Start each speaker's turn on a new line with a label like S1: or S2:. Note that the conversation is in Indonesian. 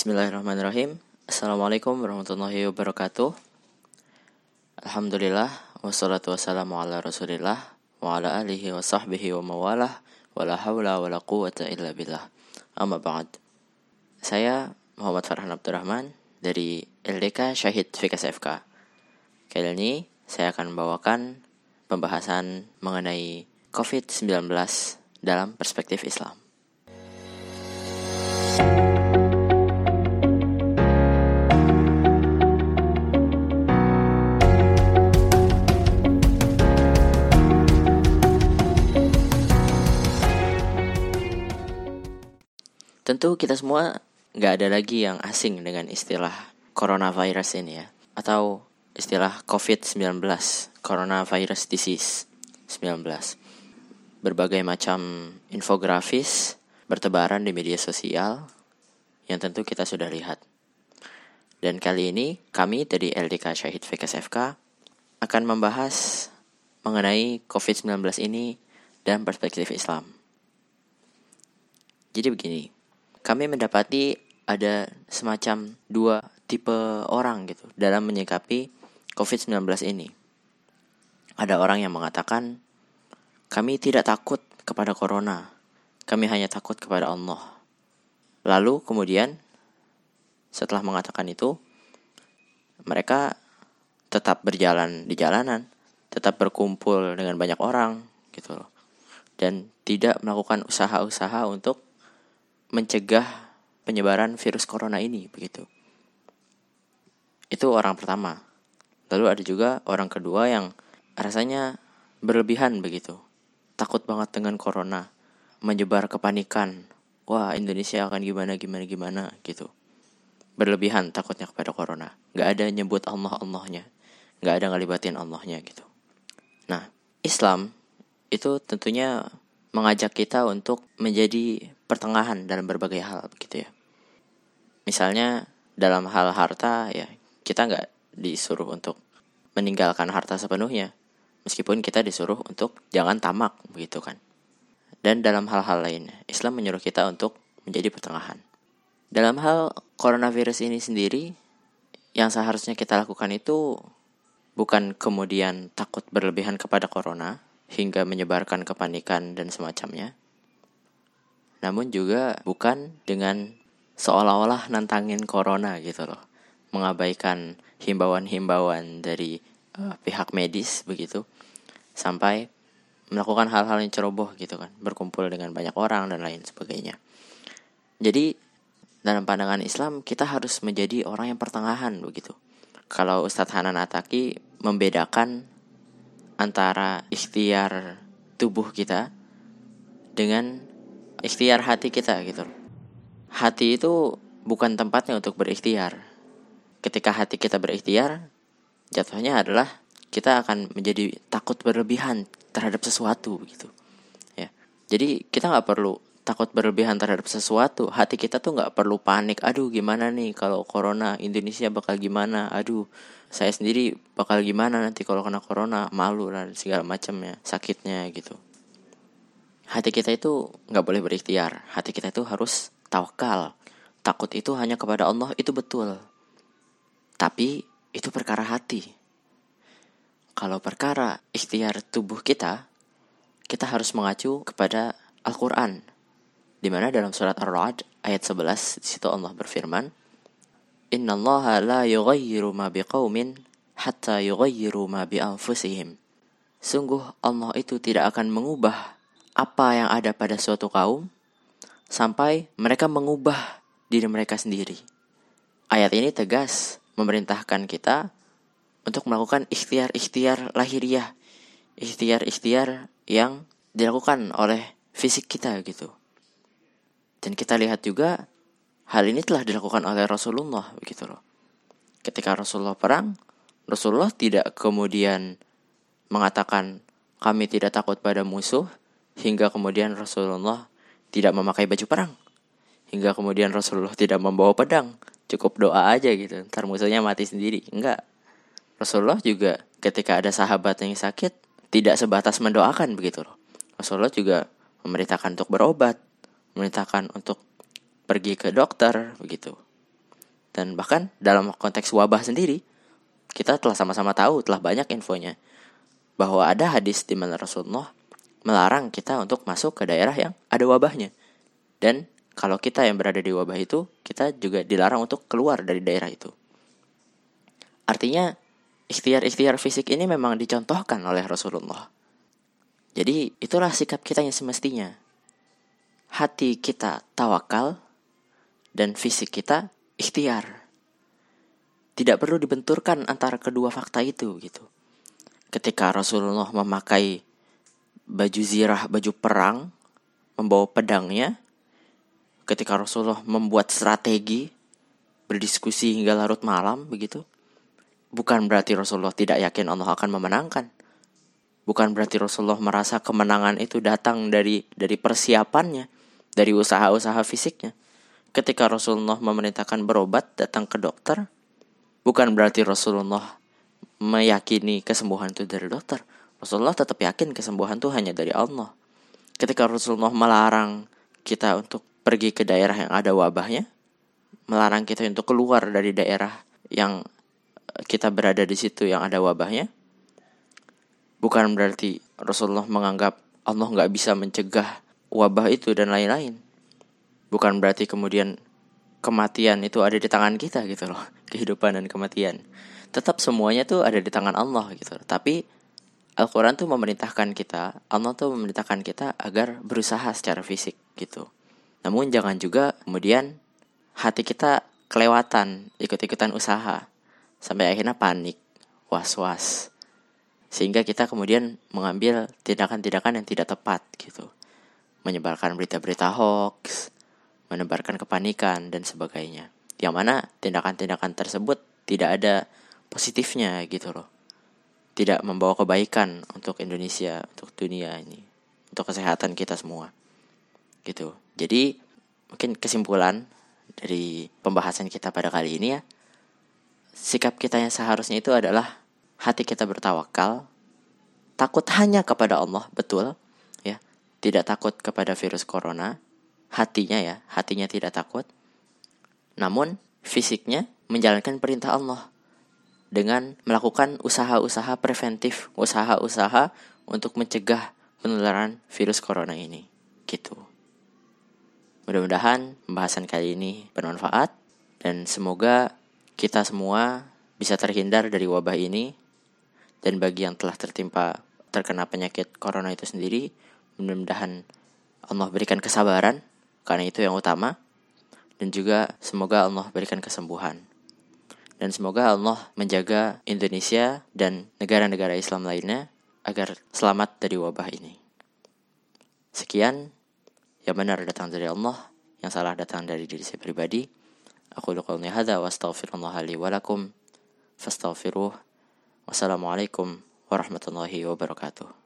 S1: Bismillahirrahmanirrahim. Assalamualaikum warahmatullahi wabarakatuh. Alhamdulillah Wassalatu wassalamu ala rasulillah Wa ala alihi wa sahbihi wa mawalah Wa la hawla wa la quwata illa billah. Amma ba'd. Saya Muhammad Farhan Abdurrahman Dari LDK Syahid Fikas FK Kali ini saya akan membawakan Pembahasan mengenai COVID-19 dalam perspektif Islam Tentu kita semua nggak ada lagi yang asing dengan istilah coronavirus ini ya. Atau istilah COVID-19, coronavirus disease 19. Berbagai macam infografis bertebaran di media sosial yang tentu kita sudah lihat. Dan kali ini kami dari LDK Syahid Fikas FK akan membahas mengenai COVID-19 ini dan perspektif Islam. Jadi begini, kami mendapati ada semacam dua tipe orang gitu dalam menyikapi COVID-19 ini. Ada orang yang mengatakan, kami tidak takut kepada corona, kami hanya takut kepada Allah. Lalu kemudian setelah mengatakan itu, mereka tetap berjalan di jalanan, tetap berkumpul dengan banyak orang gitu loh. Dan tidak melakukan usaha-usaha untuk mencegah penyebaran virus corona ini begitu. Itu orang pertama. Lalu ada juga orang kedua yang rasanya berlebihan begitu. Takut banget dengan corona, menyebar kepanikan. Wah, Indonesia akan gimana gimana gimana gitu. Berlebihan takutnya kepada corona. Gak ada nyebut Allah Allahnya. Gak ada ngelibatin Allahnya gitu. Nah, Islam itu tentunya mengajak kita untuk menjadi pertengahan dalam berbagai hal begitu ya. Misalnya dalam hal harta ya kita nggak disuruh untuk meninggalkan harta sepenuhnya, meskipun kita disuruh untuk jangan tamak begitu kan. Dan dalam hal-hal lain, Islam menyuruh kita untuk menjadi pertengahan. Dalam hal coronavirus ini sendiri, yang seharusnya kita lakukan itu bukan kemudian takut berlebihan kepada corona, hingga menyebarkan kepanikan dan semacamnya. Namun juga bukan dengan seolah-olah nantangin corona gitu loh. Mengabaikan himbauan-himbauan dari uh, pihak medis begitu. Sampai melakukan hal-hal yang ceroboh gitu kan. Berkumpul dengan banyak orang dan lain sebagainya. Jadi dalam pandangan Islam kita harus menjadi orang yang pertengahan begitu. Kalau Ustadz Hanan Ataki membedakan antara ikhtiar tubuh kita dengan ikhtiar hati kita gitu. Hati itu bukan tempatnya untuk berikhtiar. Ketika hati kita berikhtiar, jatuhnya adalah kita akan menjadi takut berlebihan terhadap sesuatu gitu. Ya. Jadi kita nggak perlu takut berlebihan terhadap sesuatu. Hati kita tuh nggak perlu panik. Aduh gimana nih kalau corona Indonesia bakal gimana? Aduh saya sendiri bakal gimana nanti kalau kena corona malu dan segala macam ya sakitnya gitu hati kita itu nggak boleh berikhtiar. Hati kita itu harus tawakal. Takut itu hanya kepada Allah itu betul. Tapi itu perkara hati. Kalau perkara ikhtiar tubuh kita kita harus mengacu kepada Al-Quran. Di mana dalam surat Ar-Ra'd ayat 11 di situ Allah berfirman Inna Allah la yughayyiru ma biqaumin hatta yughayyiru ma bi anfusihim. Sungguh Allah itu tidak akan mengubah apa yang ada pada suatu kaum sampai mereka mengubah diri mereka sendiri. Ayat ini tegas memerintahkan kita untuk melakukan ikhtiar-ikhtiar lahiriah, ikhtiar-ikhtiar yang dilakukan oleh fisik kita gitu. Dan kita lihat juga Hal ini telah dilakukan oleh Rasulullah begitu loh. Ketika Rasulullah perang, Rasulullah tidak kemudian mengatakan kami tidak takut pada musuh hingga kemudian Rasulullah tidak memakai baju perang. Hingga kemudian Rasulullah tidak membawa pedang. Cukup doa aja gitu. Ntar musuhnya mati sendiri. Enggak. Rasulullah juga ketika ada sahabat yang sakit tidak sebatas mendoakan begitu loh. Rasulullah juga memerintahkan untuk berobat, memerintahkan untuk pergi ke dokter begitu Dan bahkan dalam konteks wabah sendiri, kita telah sama-sama tahu, telah banyak infonya bahwa ada hadis di mana Rasulullah melarang kita untuk masuk ke daerah yang ada wabahnya. Dan kalau kita yang berada di wabah itu, kita juga dilarang untuk keluar dari daerah itu. Artinya, ikhtiar-ikhtiar fisik ini memang dicontohkan oleh Rasulullah. Jadi, itulah sikap kita yang semestinya. Hati kita tawakal dan fisik kita ikhtiar. Tidak perlu dibenturkan antara kedua fakta itu gitu. Ketika Rasulullah memakai baju zirah, baju perang, membawa pedangnya, ketika Rasulullah membuat strategi, berdiskusi hingga larut malam begitu, bukan berarti Rasulullah tidak yakin Allah akan memenangkan. Bukan berarti Rasulullah merasa kemenangan itu datang dari dari persiapannya, dari usaha-usaha fisiknya. Ketika Rasulullah memerintahkan berobat datang ke dokter, bukan berarti Rasulullah meyakini kesembuhan itu dari dokter. Rasulullah tetap yakin kesembuhan itu hanya dari Allah. Ketika Rasulullah melarang kita untuk pergi ke daerah yang ada wabahnya, melarang kita untuk keluar dari daerah yang eh, kita berada di situ yang ada wabahnya, bukan berarti Rasulullah menganggap Allah nggak bisa mencegah wabah itu dan lain-lain. Bukan berarti kemudian kematian itu ada di tangan kita gitu loh, kehidupan dan kematian. Tetap semuanya tuh ada di tangan Allah gitu. Tapi Al-Quran tuh memerintahkan kita, Allah tuh memerintahkan kita agar berusaha secara fisik gitu. Namun jangan juga kemudian hati kita kelewatan ikut-ikutan usaha sampai akhirnya panik, was-was. Sehingga kita kemudian mengambil tindakan-tindakan yang tidak tepat gitu. Menyebarkan berita-berita hoax, menebarkan kepanikan dan sebagainya. Yang mana tindakan-tindakan tersebut tidak ada positifnya gitu loh. Tidak membawa kebaikan untuk Indonesia, untuk dunia ini, untuk kesehatan kita semua. Gitu. Jadi mungkin kesimpulan dari pembahasan kita pada kali ini ya, sikap kita yang seharusnya itu adalah hati kita bertawakal, takut hanya kepada Allah, betul, ya, tidak takut kepada virus corona, hatinya ya, hatinya tidak takut, namun fisiknya menjalankan perintah Allah dengan melakukan usaha-usaha preventif, usaha-usaha untuk mencegah penularan virus corona ini, gitu. Mudah-mudahan pembahasan kali ini bermanfaat dan semoga kita semua bisa terhindar dari wabah ini dan bagi yang telah tertimpa terkena penyakit corona itu sendiri mudah-mudahan Allah berikan kesabaran karena itu yang utama dan juga semoga Allah berikan kesembuhan dan semoga Allah menjaga Indonesia dan negara-negara Islam lainnya agar selamat dari wabah ini. Sekian yang benar datang dari Allah, yang salah datang dari diri saya pribadi. Aku luqawni hadha wa astaghfirullah li walakum. Fastaghfiruh. Wassalamualaikum warahmatullahi wabarakatuh.